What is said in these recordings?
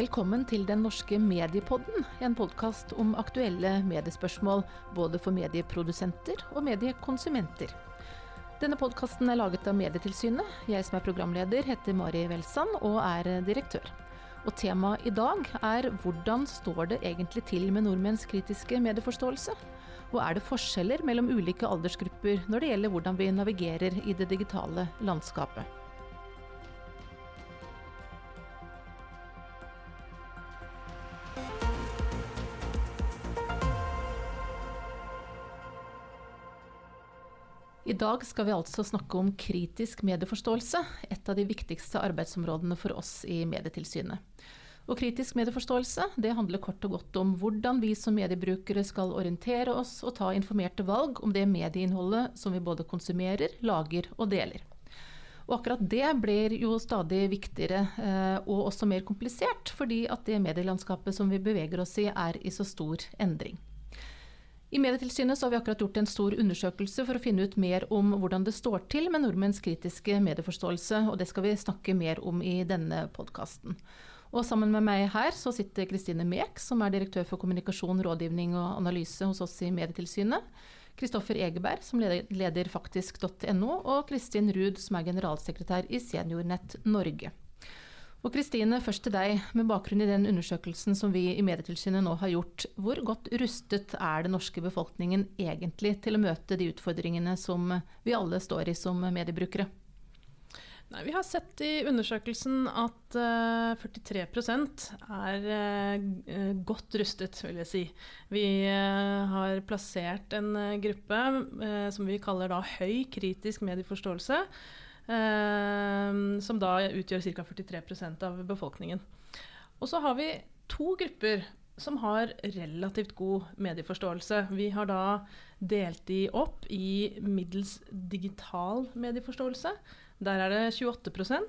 Velkommen til Den norske mediepodden, en podkast om aktuelle mediespørsmål både for medieprodusenter og mediekonsumenter. Denne podkasten er laget av Medietilsynet. Jeg som er programleder heter Mari Welsand og er direktør. Og temaet i dag er hvordan står det egentlig til med nordmenns kritiske medieforståelse? Og er det forskjeller mellom ulike aldersgrupper når det gjelder hvordan vi navigerer i det digitale landskapet? Dag skal vi altså snakke om kritisk medieforståelse, et av de viktigste arbeidsområdene for oss i Medietilsynet. Og kritisk medieforståelse det handler kort og godt om hvordan vi som mediebrukere skal orientere oss og ta informerte valg om det medieinnholdet som vi både konsumerer, lager og deler. Og akkurat det blir jo stadig viktigere eh, og også mer komplisert, fordi at det medielandskapet som vi beveger oss i er i så stor endring. I Medietilsynet så har vi akkurat gjort en stor undersøkelse for å finne ut mer om hvordan det står til med nordmenns kritiske medieforståelse, og det skal vi snakke mer om i denne podkasten. Og sammen med meg her så sitter Kristine Mek, som er direktør for kommunikasjon, rådgivning og analyse hos oss i Medietilsynet. Kristoffer Egeberg, som leder faktisk.no, og Kristin Ruud, som er generalsekretær i Seniornett Norge. Og Kristine, først til deg. Med bakgrunn i den undersøkelsen som vi i Medietilsynet nå har gjort, hvor godt rustet er den norske befolkningen egentlig til å møte de utfordringene som vi alle står i som mediebrukere? Nei, vi har sett i undersøkelsen at uh, 43 er uh, godt rustet, vil jeg si. Vi uh, har plassert en gruppe som vi kaller da høy kritisk medieforståelse som da utgjør ca. 43% av befolkningen. Og så har vi to grupper som har relativt god medieforståelse. Vi har da delt de opp i middels digital medieforståelse. Der er det 28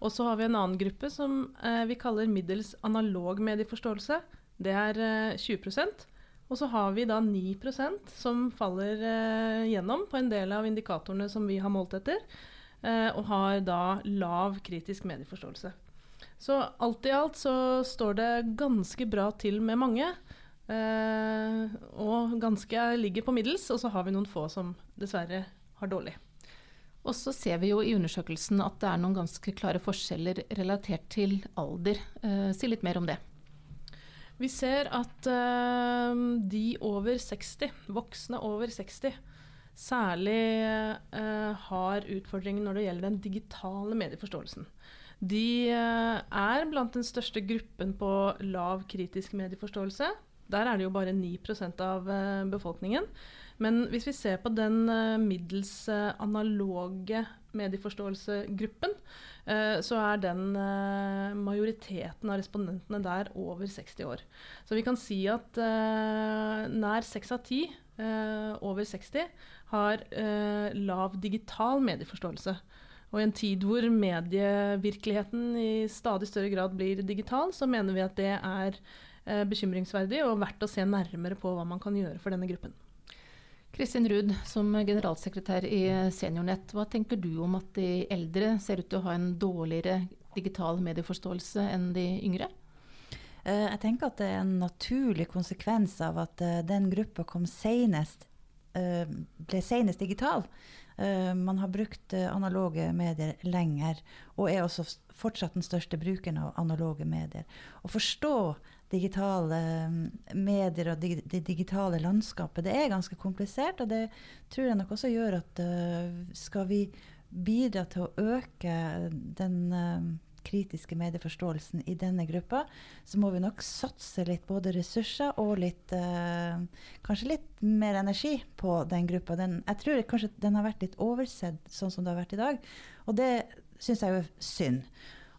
Og så har vi en annen gruppe som eh, vi kaller middels analog medieforståelse. Det er eh, 20 og så har vi da 9% som faller eh, gjennom på en del av indikatorene som vi har målt etter. Eh, og har da lav kritisk medieforståelse. Så alt i alt så står det ganske bra til med mange. Uh, og ganske ligger på middels, og så har vi noen få som dessverre har dårlig. Og så ser vi jo i undersøkelsen at det er noen ganske klare forskjeller relatert til alder. Uh, si litt mer om det. Vi ser at de over 60, voksne over 60, særlig uh, har utfordringer når det gjelder den digitale medieforståelsen. De uh, er blant den største gruppen på lav kritisk medieforståelse. Der er det jo bare 9% av uh, befolkningen. Men hvis vi ser på den middels analoge medieforståelsegruppen, så er den majoriteten av respondentene der over 60 år. Så vi kan si at nær seks av ti over 60 har eh, lav digital medieforståelse. Og i en tid hvor medievirkeligheten i stadig større grad blir digital, så mener vi at det er eh, bekymringsverdig og verdt å se nærmere på hva man kan gjøre for denne gruppen. Kristin Ruud, som generalsekretær i Seniornett, hva tenker du om at de eldre ser ut til å ha en dårligere digital medieforståelse enn de yngre? Eh, jeg tenker at det er en naturlig konsekvens av at eh, den gruppa kom senest Eh, ble senest digital. Eh, man har brukt eh, analoge medier lenger, og er også fortsatt den største brukeren av analoge medier. Å forstå digitale medier og det digitale landskapet, det er ganske komplisert. Og det tror jeg nok også gjør at skal vi bidra til å øke den kritiske medieforståelsen i denne gruppa, så må vi nok satse litt både ressurser og litt eh, Kanskje litt mer energi på den gruppa. Den, jeg tror kanskje den har vært litt oversett sånn som det har vært i dag. Og det syns jeg er synd.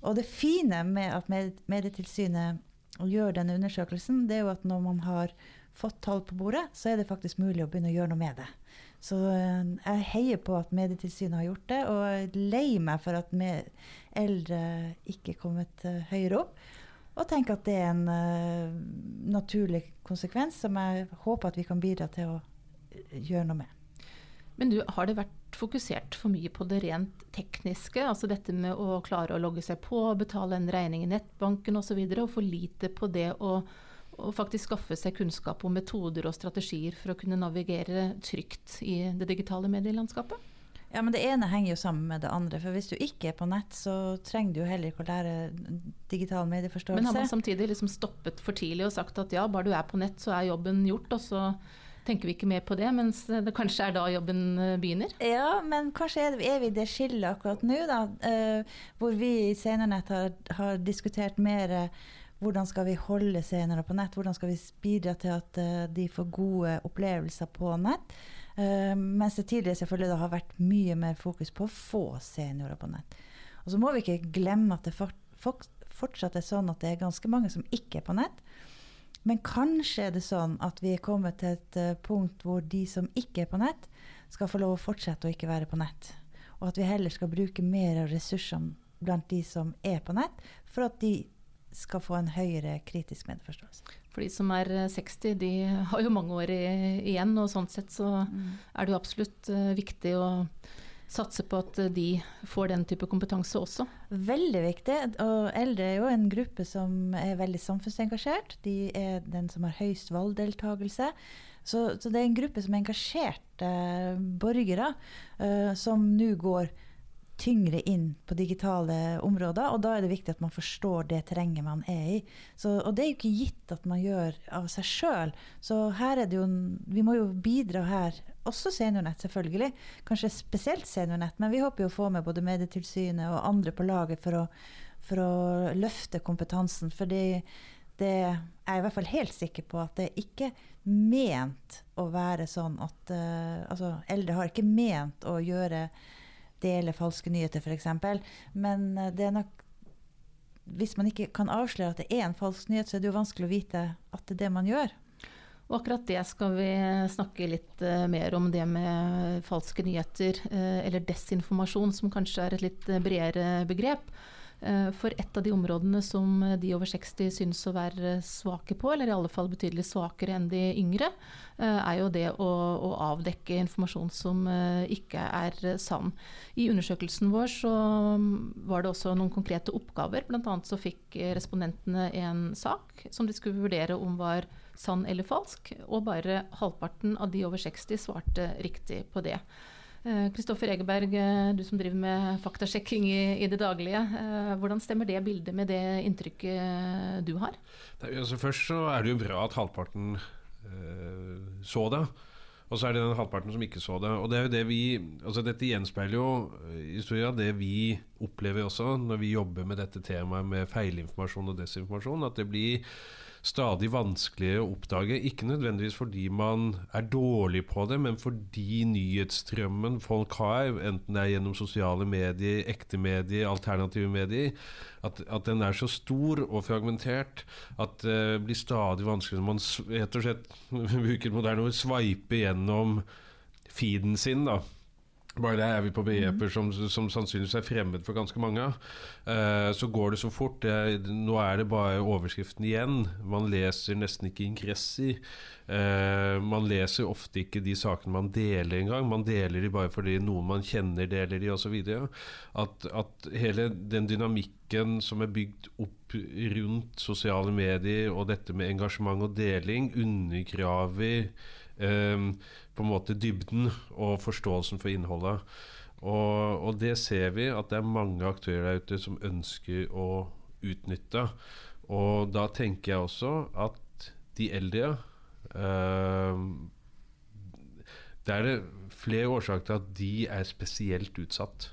Og det fine med at Medietilsynet gjør denne undersøkelsen, det er jo at når man har fått tall på bordet, så er det faktisk mulig å begynne å gjøre noe med det. Så eh, jeg heier på at Medietilsynet har gjort det, og er lei meg for at eldre ikke er kommet eh, høyere opp. Og tenker at det er en uh, naturlig konsekvens som jeg håper at vi kan bidra til å gjøre noe med. Men du, har det vært fokusert for mye på det rent tekniske? Altså dette med å klare å logge seg på, betale en regning i nettbanken osv. Og, så videre, og for lite på det å, å faktisk skaffe seg kunnskap om metoder og strategier for å kunne navigere trygt i det digitale medielandskapet? Ja, men Det ene henger jo sammen med det andre. For Hvis du ikke er på nett, så trenger du jo heller ikke å lære digital medieforståelse. Men har man samtidig liksom stoppet for tidlig og sagt at ja, bare du er på nett, så er jobben gjort, og så tenker vi ikke mer på det, mens det kanskje er da jobben eh, begynner? Ja, men kanskje er, vi det skillet akkurat nå, da. Uh, hvor vi i Seniornett har, har diskutert mer hvordan skal vi holde senere på nett? Hvordan skal vi bidra til at uh, de får gode opplevelser på nett? Uh, mens det tidligere selvfølgelig har vært mye mer fokus på å få seniorer på nett. Og så må vi ikke glemme at det fortsatt er sånn at det er ganske mange som ikke er på nett. Men kanskje er det sånn at vi er kommet til et uh, punkt hvor de som ikke er på nett, skal få lov å fortsette å ikke være på nett. Og at vi heller skal bruke mer av ressursene blant de som er på nett, for at de skal få en høyere kritisk medforståelse. For de som er 60, eh, de har jo mange år igjen, og sånn sett så mm. er det jo absolutt uh, viktig å satse på at eh, de får den type kompetanse også? Veldig viktig. Og eldre er jo en gruppe som er veldig samfunnsengasjert. De er den som har høyest valgdeltakelse. Så, så det er en gruppe som er engasjerte borgere, uh, som nå går tyngre inn på digitale områder. Og da er det viktig at man forstår det terrenget man er i. Så, og det er jo ikke gitt at man gjør av seg sjøl. Så her er det jo Vi må jo bidra her. Også Seniornett, selvfølgelig. Kanskje spesielt Seniornett. Men vi håper jo å få med både Medietilsynet og andre på laget for å, for å løfte kompetansen. For det, det er jeg i hvert fall helt sikker på at det er ikke ment å være sånn at uh, Altså, eldre har ikke ment å gjøre dele falske nyheter, f.eks. Men eh, det er nok Hvis man ikke kan avsløre at det er en falsk nyhet, så er det jo vanskelig å vite at det er det man gjør. Og akkurat det skal vi snakke litt uh, mer om, det med falske nyheter, uh, eller desinformasjon, som kanskje er et litt bredere begrep. Eh, for et av de områdene som de over 60 synes å være svake på, eller i alle fall betydelig svakere enn de yngre, eh, er jo det å, å avdekke informasjon som eh, ikke er sann. I undersøkelsen vår så mm, var det også noen konkrete oppgaver. Annet så fikk respondentene en sak som de skulle vurdere om var sann eller falsk, og bare halvparten av de over 60 svarte riktig på det. Kristoffer eh, Egeberg, eh, du som driver med faktasjekking i, i, det daglige. Eh, hvordan stemmer det bildet med det inntrykket du har? Nei, altså først så er det jo bra at halvparten uh, så det. Og så er det den halvparten som ikke så det. Og det er jo det vi, altså Dette gjenspeiler jo historia det vi opplever også når vi jobber med dette temaet med feilinformasjon og desinformasjon. At det blir stadig vanskeligere å oppdage. Ikke nødvendigvis fordi man er dårlig på det, men fordi nyhetsstrømmen folk har, enten det er gjennom sosiale medier, ekte medier, alternative medier, at, at den er så stor og fragmentert at det blir stadig vanskeligere når man rett og slett bruker moderne ord, sveiper gjennom feeden sin. da bare der er vi på begreper som, som, sannsynligvis er fremmed for ganske mange. Uh, så går det så fort. Det, nå er det bare overskriften igjen. Man leser nesten ikke ingresser. Uh, man leser ofte ikke de sakene man deler engang. Man deler de bare fordi noen man kjenner, deler de osv. At, at hele den dynamikken som er bygd opp rundt sosiale medier og dette med engasjement og deling, undergraver uh, på en måte dybden og forståelsen for innholdet. Og, og, det ser vi at det er mange aktører der ute som ønsker å utnytte. Og da tenker jeg også at de eldre eh, Det er det flere årsaker til at de er spesielt utsatt.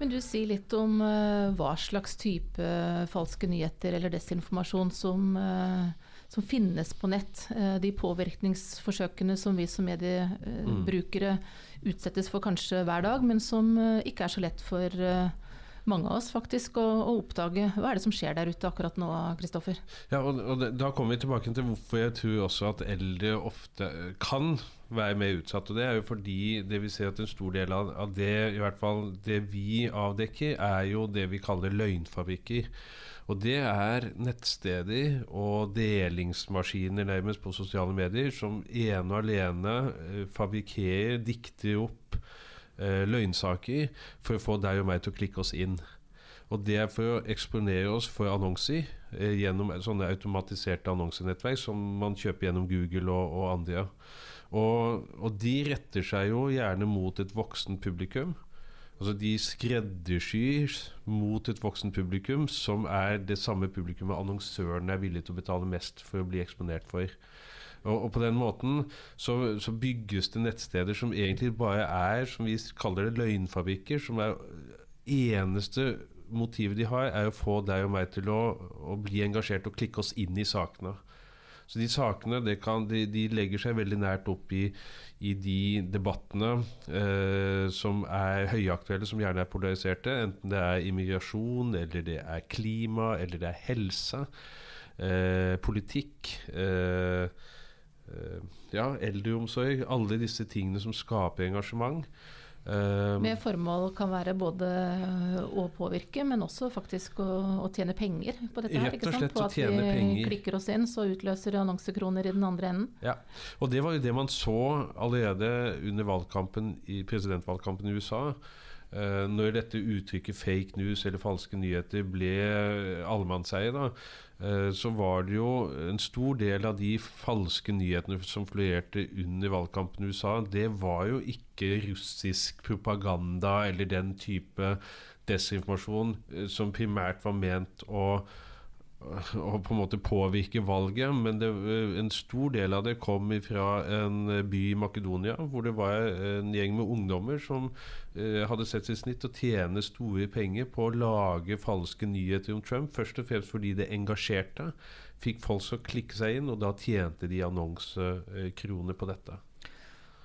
Men du sier litt om eh, hva slags type falske nyheter eller desinformasjon som uh, som finnes på nett. Eh, de påvirkningsforsøkene som vi som mediebrukere mm. utsettes for kanskje hver dag, men som eh, ikke er så lett for, mange av oss faktisk å, å, oppdage hva er det som skjer der ute akkurat nå, Kristoffer. Ja, og, og det, Da kommer vi tilbake til hvorfor jeg tror også at eldre ofte kan være mer utsatt. og Det er jo fordi det vi ser at en stor del av, av det, i hvert fall det vi avdekker, er jo det vi kaller løgnfabrikker. Og det er nettsteder og delingsmaskiner nærmest på sosiale medier som ene og alene eh, fabrikkerer, dikter opp eh, løgnsaker for å få deg og meg til å klikke oss inn. Og det er for å eksponere oss for annonser eh, gjennom sånne automatiserte annonsenettverk som man kjøper gjennom Google og, og andre. Og, og, de retter seg jo gjerne mot et voksen publikum. Altså De skreddersyr mot et voksent publikum, som er det samme publikummet annonsøren er villig til å betale mest for å bli eksponert for. Og, og på den måten så, så, bygges det nettsteder som egentlig bare er, som vi kaller det, løgnfabrikker. Som er eneste motivet de har, er å få deg og meg til å, å bli engasjert og klikke oss inn i sakene. Så de sakene kan, de, de, legger seg veldig nært opp i, i de debattene eh, som er høyaktuelle, som gjerne er polariserte. Enten det er immigrasjon, eller det er klima, eller det er helse. Eh, politikk. Eh, Eh, ja, eldreomsorg. Alle disse tingene som skaper engasjement. Uh, Med formål kan være både å påvirke, men også faktisk å, å tjene penger på dette. her, ikke sant? På at vi penger. klikker oss inn, så utløser annonsekroner i den andre enden. Ja, og det var jo det man så allerede under valgkampen i presidentvalgkampen i USA. Uh, når dette uttrykket 'fake news' eller falske nyheter ble allemannseie, uh, så var det jo en stor del av de falske nyhetene som fluerte under valgkampen i USA, det var jo ikke russisk propaganda eller den type desinformasjon uh, som primært var ment å å på en måte påvirke valget, men det, en stor del av det kom fra en by i Makedonia, hvor det var en gjeng med ungdommer som eh, hadde sett sitt snitt å tjene store penger på å lage falske nyheter om Trump, først og fremst fordi det engasjerte. Fikk folk til å klikke seg inn, og da tjente de annonsekroner på dette.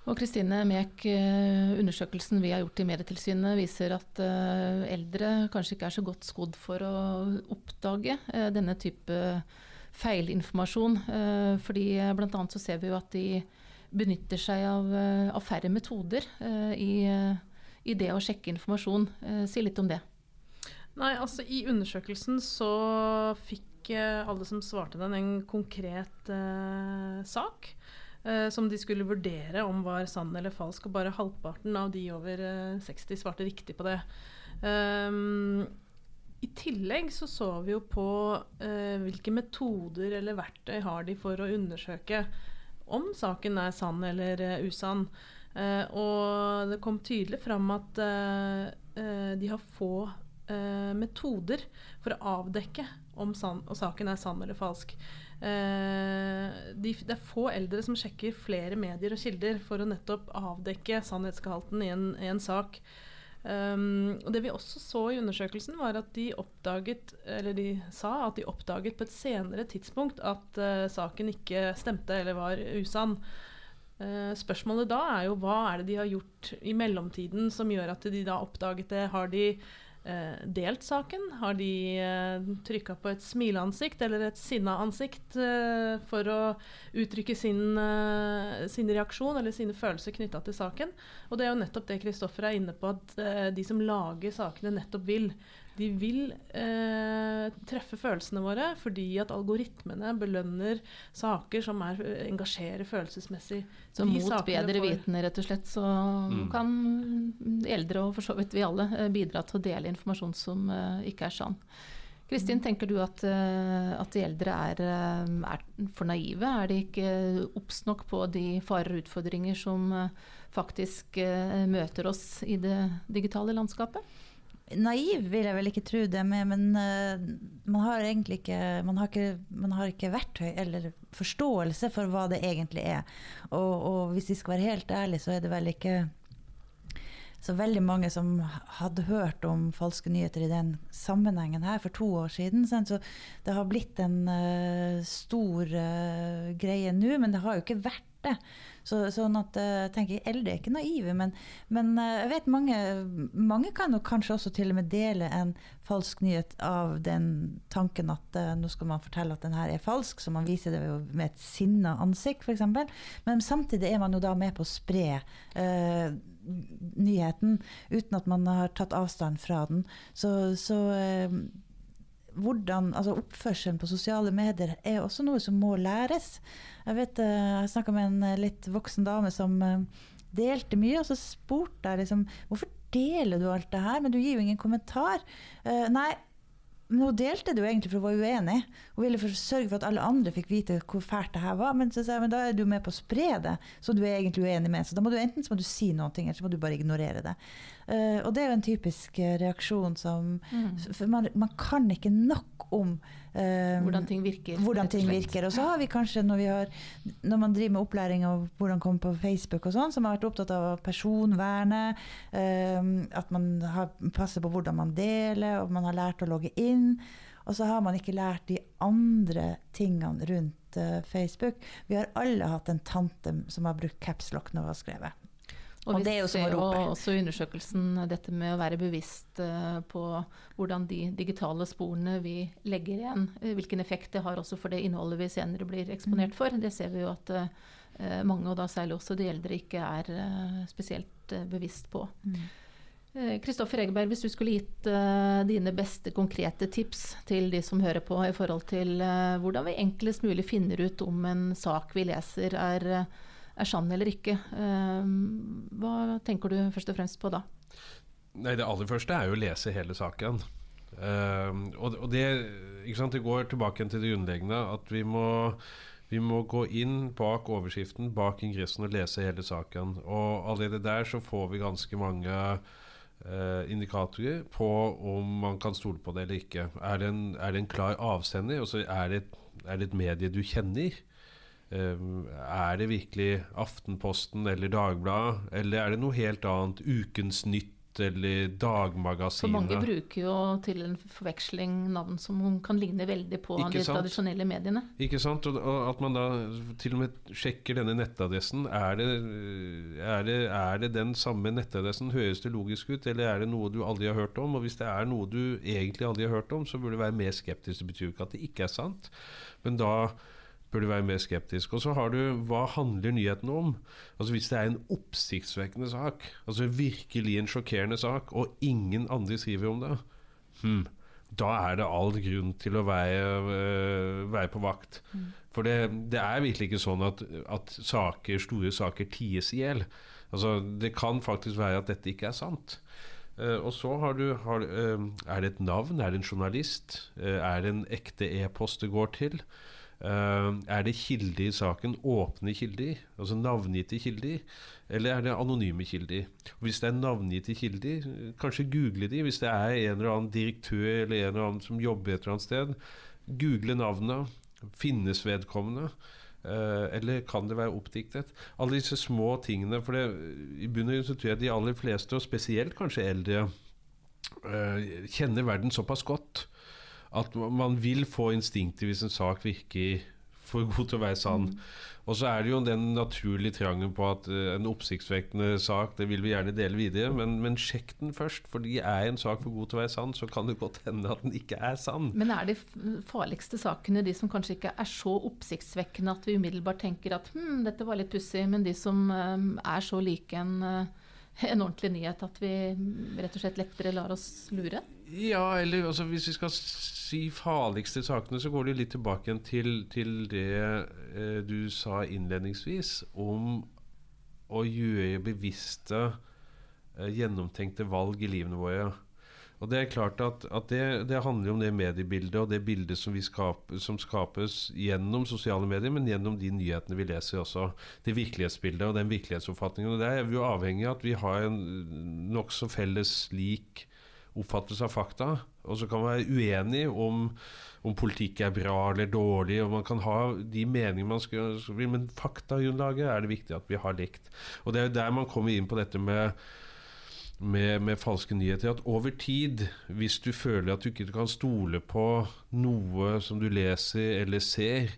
Og Kristine Mek, eh, undersøkelsen vi har gjort i Medietilsynet viser at eh, eldre kanskje ikke er så godt skodd for å oppdage eh, denne type feilinformasjon. Fordi bl.a. så ser vi jo at de benytter seg av, av færre metoder i, i, det å sjekke informasjon. Si litt om det. Nei, altså I undersøkelsen så fikk alle som svarte den, en konkret eh, sak eh, som de skulle vurdere om var sann eller falsk, og bare halvparten av de over eh, 60 svarte riktig på det. Um, i tillegg så så vi jo på eh, hvilke metoder eller verktøy har de for å undersøke om saken er sann eller uh, usann. Eh, og det kom tydelig fram at eh, eh, de har få metoder for å avdekke om san saken er sann eller falsk. Eh, de, det er få eldre som sjekker flere medier og kilder for å nettopp avdekke sannhetsgehalten i en, i en sak. Um, og Det vi også så i undersøkelsen, var at de oppdaget Eller de sa at de oppdaget på et senere tidspunkt at uh, saken ikke stemte eller var usann. Uh, spørsmålet da er jo hva er det de har gjort i mellomtiden som gjør at de da oppdaget det? Har de delt saken? Har de eh, trykka på et smileansikt eller et sinna ansikt eh, for å uttrykke sin, eh, sin, reaksjon eller sine følelser knytta til saken? Og det er jo nettopp det Kristoffer er inne på, at eh, de som lager sakene, nettopp vil. De vil eh, treffe følelsene våre fordi at algoritmene belønner saker som er, engasjerer følelsesmessig. Så mot bedre vitende, rett og slett, så mm. kan eldre, og for så vidt vi alle, eh, bidra til å dele informasjon som eh, ikke er sann. Kristin, tenker du at, uh, at de eldre er, er, for naive? Er de ikke obs nok på de farer og utfordringer som faktisk møter oss i det digitale landskapet? Naiv vil jeg vel ikke tro det med, men uh, man har egentlig ikke man har ikke, man har ikke, verktøy eller forståelse for hva det egentlig er. Og, og hvis vi skal være helt ærlige, så er det vel ikke så veldig mange som hadde hørt om falske nyheter i den sammenhengen her for to år siden. Så det har blitt en uh, stor uh, greie nå, men det har jo ikke vært det. Så, sånn at eh, jeg tenker Eldre er ikke naive, men, men eh, jeg vet mange, mange kan kanskje også til og med dele en falsk nyhet av den tanken at uh, nå skal man fortelle at den her er falsk, så man viser det med et sinna ansikt, f.eks. Men samtidig er man jo da med på å spre uh, nyheten uten at man har tatt avstand fra den. Så, så uh, hvordan, altså Oppførselen på sosiale medier er også noe som må læres. Jeg vet, eh, jeg snakka med en eh, litt voksen dame som eh, delte mye, og så spurte jeg liksom Hvorfor deler du alt det her? Men du gir jo ingen kommentar. Nei, men hun delte det jo egentlig for hun var uenig. Hun ville for sørge for at alle andre fikk vite hvor fælt det her var. Men, så, men da er du med på å spre det, så du er egentlig uenig med. Så da må du enten så må du si noe, eller så må du bare ignorere det. Uh, og det er jo en typisk reaksjon som mm. Man, man, kan ikke nok om hvordan ting virker. Hvordan ting virker. Og så har vi kanskje, når, vi har, når man driver med opplæring av hvordan komme på Facebook og sånn, som har vært opptatt av personvernet, um, at man har, passer på hvordan man deler, og man har lært å logge inn. Og så har man ikke lært de andre tingene rundt uh, Facebook. Vi har alle hatt en tante som har brukt capslock når hun har skrevet. Og, og det er jo som å rope. Og også undersøkelsen dette med å være bevisst uh, på hvordan de digitale sporene vi legger igjen, uh, hvilken effekt det har også for det innholdet vi senere blir eksponert mm. for. Det ser vi jo at mange, og da særlig også de eldre, ikke er spesielt bevisst på. Kristoffer mm. Egeberg, hvis du skulle gitt dine beste konkrete tips til de som hører på, i forhold til hvordan vi enklest mulig finner ut om en sak vi leser er er sann eller ikke. Ehm, hva tenker du først og fremst på da? Nei, Det aller første er jo å lese hele saken. Uh, og, og det, det, går tilbake til det grunnleggende at vi må, vi må gå inn bak overskriften, bak ingressen og lese hele saken. Og allerede der så får vi ganske mange uh, indikatorer på om man kan stole på det eller ikke. Er det en, er det en klar avsender? Altså er det, er det et medie du kjenner? Ehm, er det virkelig Aftenposten eller Dagbladet, eller er det noe helt annet? Ukens Nytt eller Dagmagasinet? For mange bruker jo til en forveksling navn som kan ligne veldig på de tradisjonelle mediene. Ikke sant? Og, at man da til og med sjekker denne nettadressen. Er det, er det, er det den samme nettadressen? Høres det logisk ut, eller er det noe du aldri har hørt om? Og hvis det er noe du egentlig aldri har hørt om, så burde du være mer skeptisk. Det betyr jo ikke at det ikke er sant, men da bør du være mer skeptisk. Og så har du hva handler nyheten om? Altså Hvis det er en oppsiktsvekkende sak, altså virkelig en sjokkerende sak, og ingen andre skriver om det, hmm, da er det all grunn til å være, uh, være på vakt. Mm. For det, det, er virkelig ikke sånn at, at saker, store saker ties i hjel. Altså, det kan faktisk være at dette ikke er sant. Uh, og så har du har, uh, Er det et navn? Er det en journalist? er det en ekte e-post det går til? Uh, er det kilder i saken, åpne kilder, altså navngitte kilder, eller er det anonyme kilder? Hvis det er navngitte kilder, kanskje google de. Hvis det er en eller annen direktør eller en eller annen som jobber et eller annet sted, google navnet. Finnes vedkommende? Uh, eller kan det være oppdiktet? Alle disse små tingene. For det, i bunn og grunn tror jeg de aller fleste, og spesielt kanskje eldre, uh, kjenner verden såpass godt at man vil få instinktet hvis en sak virker for god til å være sann. Mm. Og så er det jo den naturlige trangen på at uh, en oppsiktsvekkende sak det vil vi gjerne dele videre, men, men sjekk den først. Fordi er en sak for god til å være sann, så kan det godt hende at den ikke er sann. Men er de farligste sakene de som kanskje ikke er så oppsiktsvekkende at vi umiddelbart tenker at hm, dette var litt pussig, men de som um, er så like en uh, en ordentlig nyhet at vi rett og slett lettere lar oss lure? Ja, eller altså, hvis vi skal si farligste sakene, så går det litt tilbake til, til det eh, du sa innledningsvis om å gjøre bevisste, eh, gjennomtenkte valg i livene våre. Og det er klart at, at det, det, handler om det mediebildet og det bildet som, skape, som, skapes gjennom sosiale medier, men gjennom de nyhetene vi leser også. Det virkelighetsbildet og den virkelighetsoppfatningen. Og Der er vi jo avhengig av at vi har en nokså felles lik oppfattelse av fakta. Og så kan man være uenig om, om politikk er bra eller dårlig, og man kan ha de meningene man skal, men faktagrunnlaget er det viktig at vi har likt. Og det er der man kommer inn på dette med med, med, falske nyheter. At over tid, hvis du føler at du ikke kan stole på noe som du leser eller ser,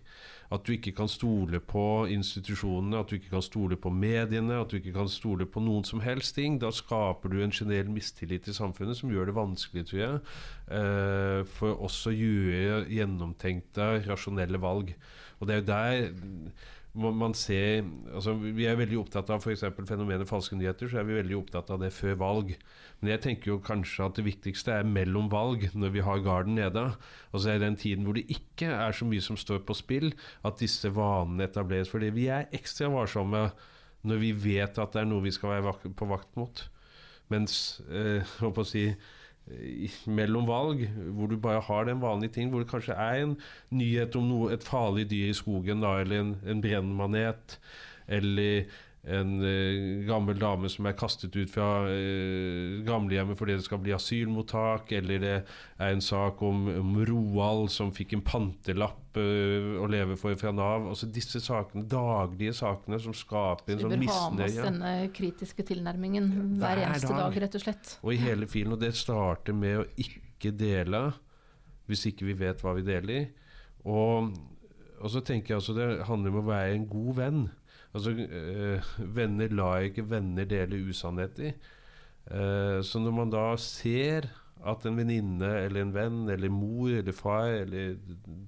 at du ikke kan stole på institusjonene, at du ikke kan stole på mediene, at du ikke kan stole på noen som helst ting. Da skaper du en generell mistillit i samfunnet som gjør det vanskelig, tror jeg, eh, for oss å gjøre gjennomtenkte, rasjonelle valg. Og det er jo der man ser altså Vi er veldig opptatt av f.eks. fenomenet falske nyheter. Så er vi veldig opptatt av det før valg. Men jeg tenker jo kanskje at det viktigste er mellom valg, når vi har garden nede. Og så er den tiden hvor det ikke er så mye som står på spill, at disse vanene etableres. Fordi vi er ekstra varsomme når vi vet at det er noe vi skal være på vakt mot. Mens eh, å si, mellom valg, hvor du bare har den vanlige ting, hvor det kanskje er en nyhet om noe, et farlig dyr i skogen, da, eller en, en brennmanet, eller en uh, gammel dame som er kastet ut fra uh, gamlehjemmet fordi det skal bli asylmottak, eller det er en sak om, om Roald som fikk en pantelapp uh, å leve for fra Nav. Altså Disse sakene, daglige sakene som skaper en sånn misnøye. Så vi bør ha med oss denne kritiske tilnærmingen hver eneste dag. dag, rett og slett. Og i hele filen. Og det starter med å ikke dele hvis ikke vi vet hva vi deler. Og, og så tenker jeg altså det handler om å være en god venn. Altså, øh, venner lar ikke venner dele usannhet i. Uh, så når man da ser at en venninne eller en venn eller mor eller far eller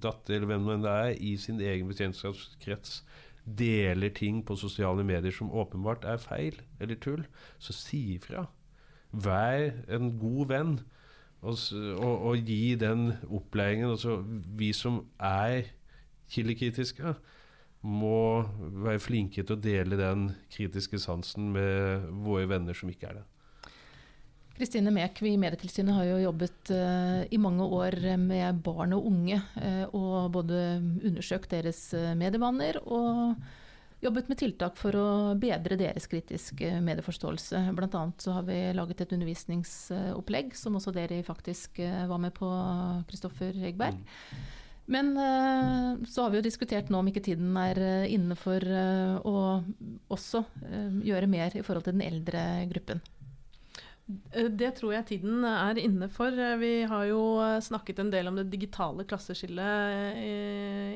datter eller hvem det er, i sin egen bekjentskapskrets deler ting på sosiale medier som åpenbart er feil eller tull, så si ifra. Vær en god venn. Og, og, og gi den opplæringen. Altså, vi som er kildekritiske, må være flinke til å dele den kritiske sansen med våre venner som ikke er det. Kristine Mek, vi i Medietilsynet har jo jobbet uh, i mange år med barn og unge. Uh, og både undersøkt deres uh, medievaner og jobbet med tiltak for å bedre deres kritiske medieforståelse. Bl.a. så har vi laget et undervisningsopplegg som også dere faktisk var med på, Kristoffer Egberg. Mm. Men uh, så har vi jo diskutert nå om ikke tiden er uh, inne for uh, å også gjøre mer i forhold til den eldre gruppen. Det tror jeg tiden er inne for. Vi har jo snakket en del om det digitale klasseskillet i,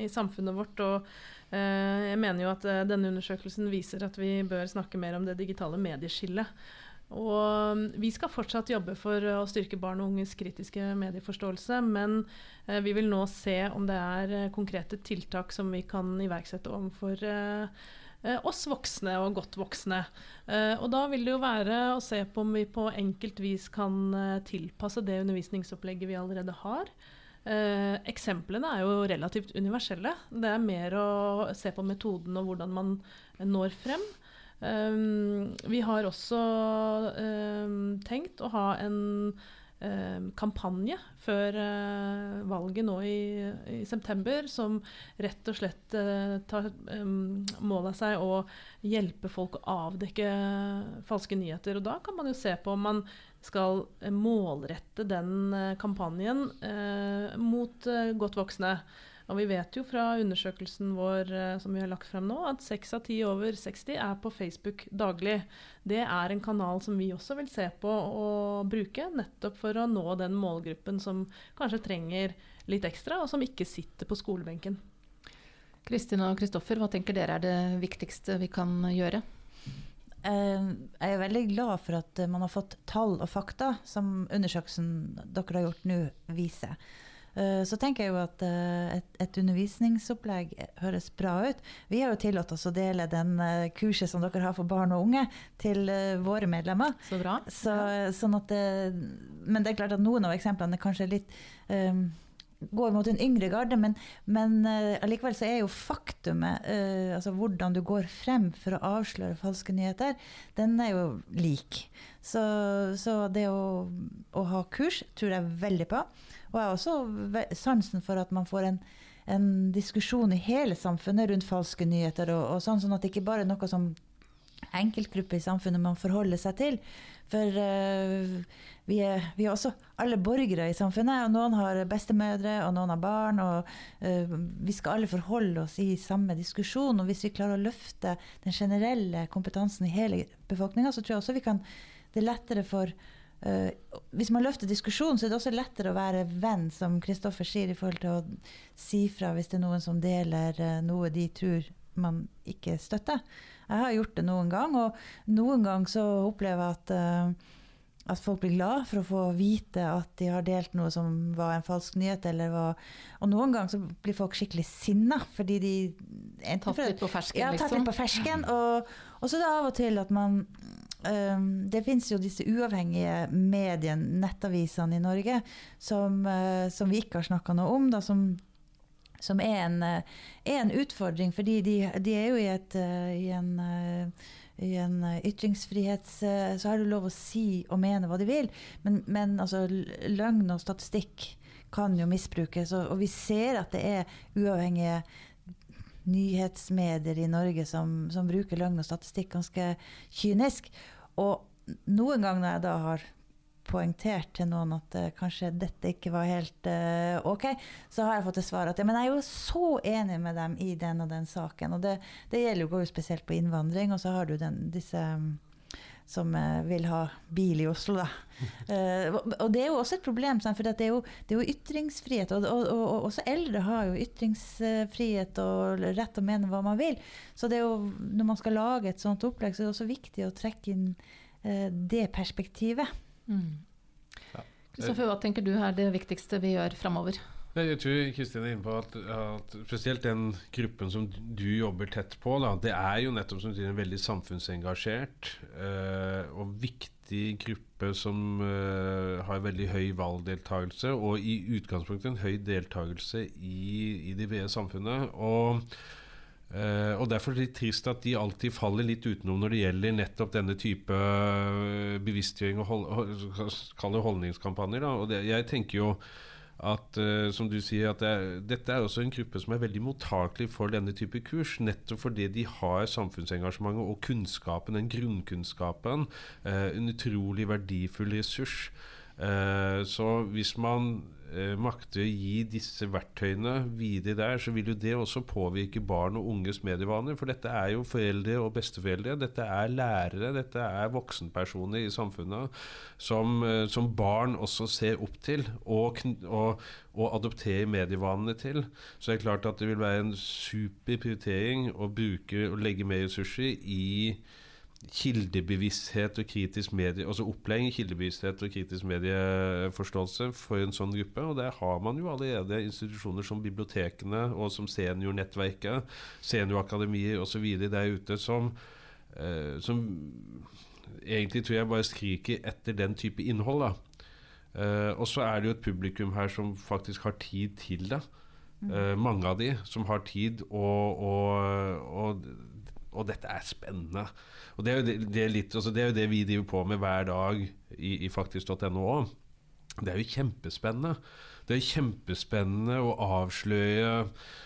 i samfunnet vårt. og jeg mener jo at denne undersøkelsen viser at vi bør snakke mer om det digitale medieskillet. Og um, vi skal fortsatt jobbe for å styrke barn og unges kritiske medieforståelse, men eh, vi vil nå se om det er eh, konkrete tiltak som vi kan iverksette overfor eh, oss voksne og godt voksne. og da vil det jo være å se på om vi på enkelt vis kan tilpasse det undervisningsopplegget vi allerede har. Eh, eksemplene er jo relativt universelle. Det er mer å se på metoden og hvordan man når frem. Um, vi har også um, tenkt å ha en um, kampanje før uh, valget nå i, i, september som rett og slett uh, tar mål av seg å hjelpe folk å avdekke falske nyheter. Og da kan man jo se på om man skal målrette den kampanjen mot godt voksne. Og vi vet jo fra undersøkelsen vår eh, som vi har lagt frem nå, at seks av ti over 60 er på Facebook daglig. Det er en kanal som vi også vil se på og bruke, nettopp for å nå den målgruppen som kanskje trenger litt ekstra, og som ikke sitter på skolebenken. Kristin og Kristoffer, hva tenker dere er det viktigste vi kan gjøre? Eh, jeg er veldig glad for at man har fått tall og fakta som undersøkelsen dere har gjort nå, viser. Eh, så tenker jeg jo at eh, et, et, undervisningsopplegg høres bra ut. Vi har jo tillatt oss å dele den eh, kurset som dere har for barn og unge, til våre medlemmer. Så bra. Så, sånn det, men det er klart at noen av eksemplene er kanskje litt um, går mot en yngre garde, men, men uh, så er jo faktumet, uh, altså hvordan du går frem for å avsløre falske nyheter, den er jo lik. Så, så det å, å, ha kurs tror jeg veldig på. Og jeg har også sansen for at man får en, en diskusjon i hele samfunnet rundt falske nyheter, og, og sånn, sånn at det ikke bare er noe som enkeltgrupper i samfunnet man forholder seg til. For uh, vi, er, vi, er, også alle borgere i samfunnet, og noen har bestemødre, og noen har barn. og uh, Vi skal alle forholde oss i samme diskusjon. Og hvis vi klarer å løfte den generelle kompetansen i hele befolkninga, så tror jeg også vi kan Det er lettere for uh, Hvis man løfter diskusjonen, så er det også lettere å være venn, som Kristoffer sier, i forhold til å si fra hvis det er noen som deler uh, noe de tror man ikke støtter. Jeg har gjort det noen gang, og noen gang så opplever jeg at uh, at folk blir glad for å få vite at de har delt noe som var en falsk nyhet. Var, og noen ganger så blir folk skikkelig sinna fordi de Tatt litt på fersken, ja, tatt litt liksom. på fersken. Og, og så er det av og til at man um, Det fins jo disse uavhengige mediene, nettavisene i Norge, som, uh, som vi ikke har snakka noe om. Da, som, som er en, uh, er en, utfordring, fordi de, de er jo i, et, uh, i en i en ytringsfrihets... Så har du lov å si og mene hva de vil. Men, men altså, løgn og statistikk kan jo misbrukes. Og, og, vi ser at det er uavhengige nyhetsmedier i Norge som, som bruker løgn og statistikk ganske kynisk. Og noen ganger når jeg da har poengtert til noen at uh, kanskje dette ikke var helt uh, OK, så har jeg fått til svar at ja, men jeg er jo så enig med dem i den og den saken. Og det, det gjelder jo, spesielt på innvandring, og så har du den, disse um, som uh, vil ha bil i Oslo, da. og det er jo også et problem, for det er, jo, det, er jo, ytringsfrihet. Og, og, og, og, også eldre har jo ytringsfrihet og rett til å mene hva man vil. Så det er jo, når man skal lage et sånt opplegg, så er det også viktig å trekke inn det perspektivet. Mm. Kristoffer, hva tenker du er det viktigste vi gjør framover? Jeg tror Kristin er inne på at, at, spesielt den gruppen som du jobber tett på, da, det er jo nettopp som du sier, en veldig samfunnsengasjert eh, og viktig gruppe som eh, har veldig høy valgdeltakelse, og i utgangspunktet en høy deltakelse i, i det brede samfunnet. og Uh, og Derfor er det trist at de alltid faller litt utenom når det gjelder nettopp denne type bevisstgjøring og hold, holdningskampanjer. Og det, jeg tenker jo at uh, som du sier at det er, dette er også en gruppe som er veldig mottakelig for denne type kurs. Nettopp fordi de har samfunnsengasjementet og kunnskapen, den grunnkunnskapen. en utrolig verdifull ressurs. så hvis man makter å gi disse verktøyene videre der, så vil jo det også påvirke barn og unges medievaner. For dette er jo foreldre og besteforeldre. Dette er lærere, dette er voksenpersoner i samfunnet som, eh, som barn også ser opp til og, og, og adopterer medievanene til. Så det er klart at det vil være en super prioritering å bruke og legge mer ressurser i kildebevissthet og kritisk medie Altså opplæring i kildebevissthet og kritisk medieforståelse for en sånn gruppe. Og der har man jo allerede institusjoner som bibliotekene og som Seniornettverket, seniorakademier osv. der ute som, eh, som egentlig tror jeg bare skriker etter den type innhold. da. Uh, og så er det jo et publikum her som faktisk har tid til det. Uh, mange av de som har tid, og, og, og, og dette er spennende. Og det er, jo det, det, er litt, altså det er jo det vi driver på med hver dag i, i faktisk.no òg. Det er jo kjempespennende. Det er kjempespennende å avsløre Uh,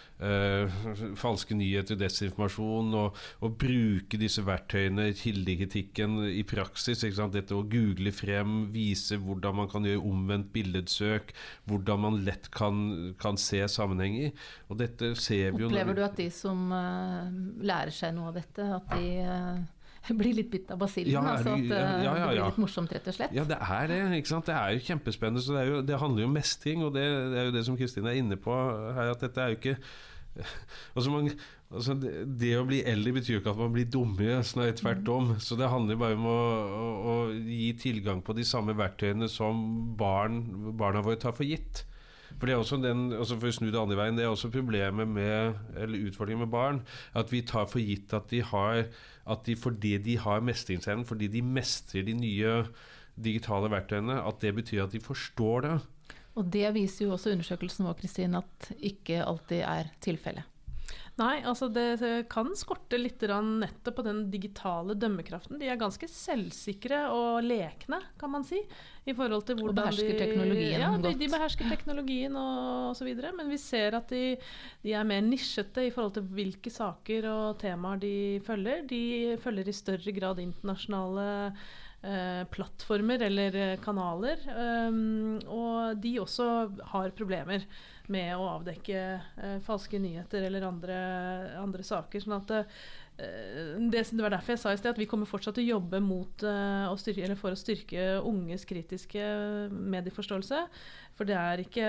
falske nyheter, desinformasjon, og, og, bruke disse verktøyene, kildekritikken, i praksis. Dette å google frem, vise hvordan man kan gjøre omvendt billedsøk, hvordan man lett kan, kan se sammenhenger. Og dette ser vi jo Opplever du at de som uh, lærer seg noe av dette, at de uh blir litt bitt av basillen. Ja, altså at ja, ja, det blir litt morsomt, rett og slett. Ja, det er det. ikke sant? Det er jo kjempespennende. så Det, jo, det handler jo om mestring, og det, det, er jo det som Kristin er inne på her. at dette er jo ikke altså man, altså det, det, å bli eldre betyr jo ikke at man blir dummere, snarere tvert om. Så det handler bare om å, å, å, gi tilgang på de samme verktøyene som barn, barna våre tar for gitt. For det er også den, altså for å snu det andre veien, det er også problemet med, eller utfordringen med barn. At vi tar for gitt at de har at de fordi de har mestringsevnen, fordi de mestrer de nye digitale verktøyene, at det betyr at de forstår det. Og det viser jo også undersøkelsen vår, Kristin, at ikke alltid er tilfellet. Nei, altså det kan skorte litt nettopp på den digitale dømmekraften. De er ganske selvsikre og lekne, kan man si. I forhold til hvordan og behersker de, teknologien ja, de, de behersker teknologien og osv. Men vi ser at de, de, er mer nisjete i forhold til hvilke saker og temaer de følger. De følger i større grad internasjonale eh, plattformer eller kanaler. Um, og de også har problemer med å avdekke eh, falske nyheter eller andre, andre saker. sånn at eh, det, det, var derfor jeg sa i sted at vi kommer fortsatt til å jobbe mot, uh, å styrke, for å styrke unges kritiske medieforståelse. For det er, ikke,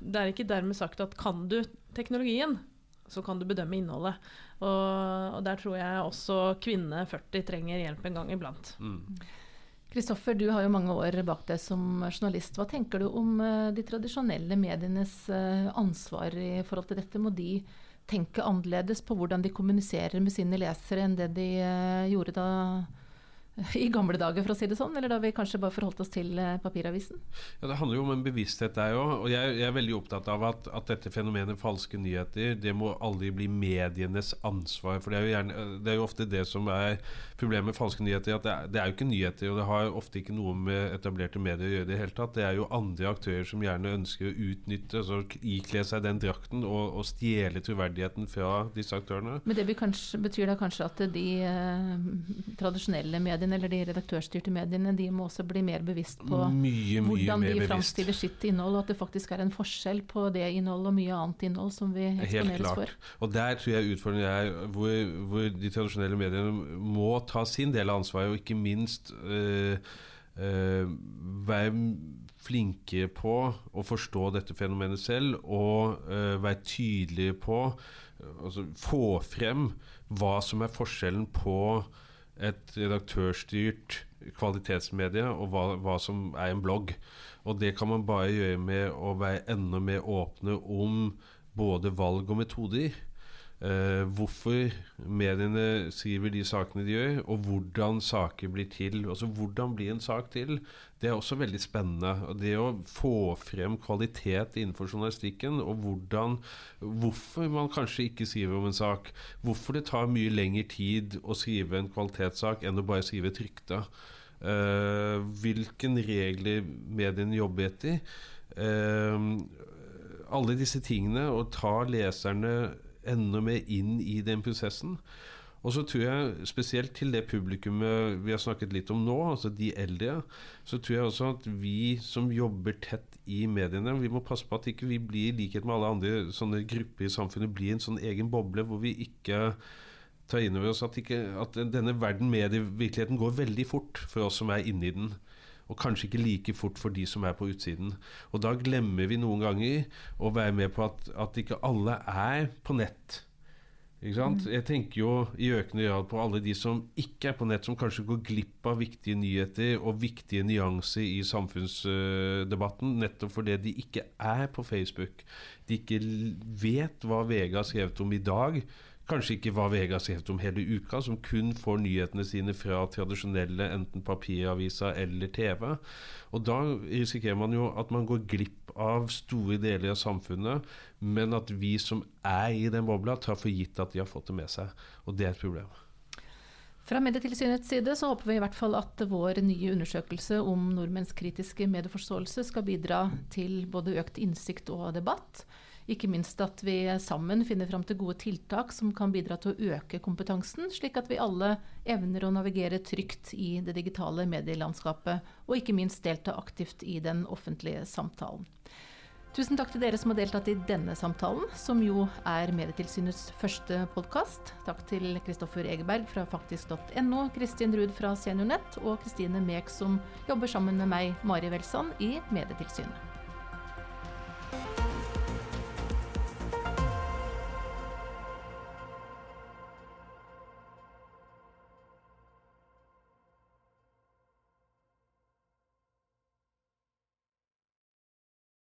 det er ikke dermed sagt at kan du teknologien, så kan du bedømme innholdet. Og, og der tror jeg også kvinne 40 trenger hjelp en gang iblant. Kristoffer, du har jo mange år bak deg som journalist. Hva tenker du om uh, de tradisjonelle medienes uh, ansvar i forhold til dette? Må de tenke annerledes på hvordan de kommuniserer med sine lesere enn det de uh, gjorde da i gamle dager, for å si det sånn? Eller da vi kanskje bare forholdt oss til eh, papiravisen? Ja, Det handler jo om en bevissthet der òg. Og jeg, jeg, er veldig opptatt av at, at, dette fenomenet falske nyheter det må aldri bli medienes ansvar. For det er jo, gjerne, det er jo ofte det som er problemet med falske nyheter. At det er, det er, jo ikke nyheter, og det har ofte ikke noe med etablerte medier å gjøre i det hele tatt. Det er jo andre aktører som gjerne ønsker å utnytte, altså ikle seg den drakten og, og stjele troverdigheten fra disse aktørene. Men det betyr da kanskje at de eh, tradisjonelle mediene mediene eller de redaktørstyrte mediene de må også bli mer bevisst på mye, mye hvordan de framstiller sitt innhold, og at det faktisk er en forskjell på det innholdet og mye annet innhold som vi eksponeres for. Og Der tror jeg utfordringen er hvor, hvor, de tradisjonelle mediene må ta sin del av ansvaret, og ikke minst øh, øh, være flinke på å forstå dette fenomenet selv, og uh, være tydelige på altså Få frem hva som er forskjellen på et redaktørstyrt kvalitetsmedie, og hva, hva, som er en blogg. Og det kan man bare gjøre med å være enda mer åpne om både valg og metoder. Uh, hvorfor mediene skriver de sakene de gjør, og hvordan saker blir til. Altså Hvordan blir en sak til? Det er også veldig spennende. Og det å få frem kvalitet innenfor journalistikken, og hvordan, hvorfor man kanskje ikke skriver om en sak. Hvorfor det tar mye lengre tid å skrive en kvalitetssak enn å bare skrive et rykte. Uh, hvilken regler mediene jobber etter. Uh, alle disse tingene, og ta leserne enda mer inn i den prosessen. Og så tror jeg spesielt til det publikummet vi har snakket litt om nå, altså de eldre, så tror jeg også at vi som jobber tett i mediene, vi må passe på at ikke vi blir i likhet med alle andre sånne grupper i samfunnet, blir en sånn egen boble hvor vi ikke tar inn over oss at, ikke, at denne verden, medievirkeligheten, går veldig fort for oss som er inni den og kanskje ikke like fort for de som er på utsiden. Og da glemmer vi noen ganger å være med på at, at ikke alle er på nett. Mm. Jeg tenker jo i økende grad på alle de som ikke er på nett, som kanskje går glipp av viktige nyheter og viktige nyanser i samfunnsdebatten, nettopp fordi de ikke er på Facebook. De ikke vet hva VG har skrevet om i dag, kanskje ikke hva VG har om hele uka, som kun får nyhetene sine fra tradisjonelle enten papiraviser eller TV. Og da risikerer man jo at man går glipp av store deler av samfunnet, men at vi som er i den bobla, tar for gitt at de har fått det med seg. Og det er et problem. Fra Medietilsynets side så håper vi i hvert fall at vår nye undersøkelse om nordmenns kritiske medieforståelse skal bidra til både økt innsikt og debatt. Ikke minst at vi sammen finner fram til gode tiltak som kan bidra til å øke kompetansen, slik at vi alle evner å navigere trygt i det digitale medielandskapet, og ikke minst delta aktivt i den offentlige samtalen. Tusen takk til dere som har deltatt i denne samtalen, som jo er Medietilsynets første podkast. Takk til Kristoffer Egeberg fra faktisk.no, Kristin Ruud fra Seniornett og Kristine Mek som jobber sammen med meg, Mari Welsand, i Medietilsynet.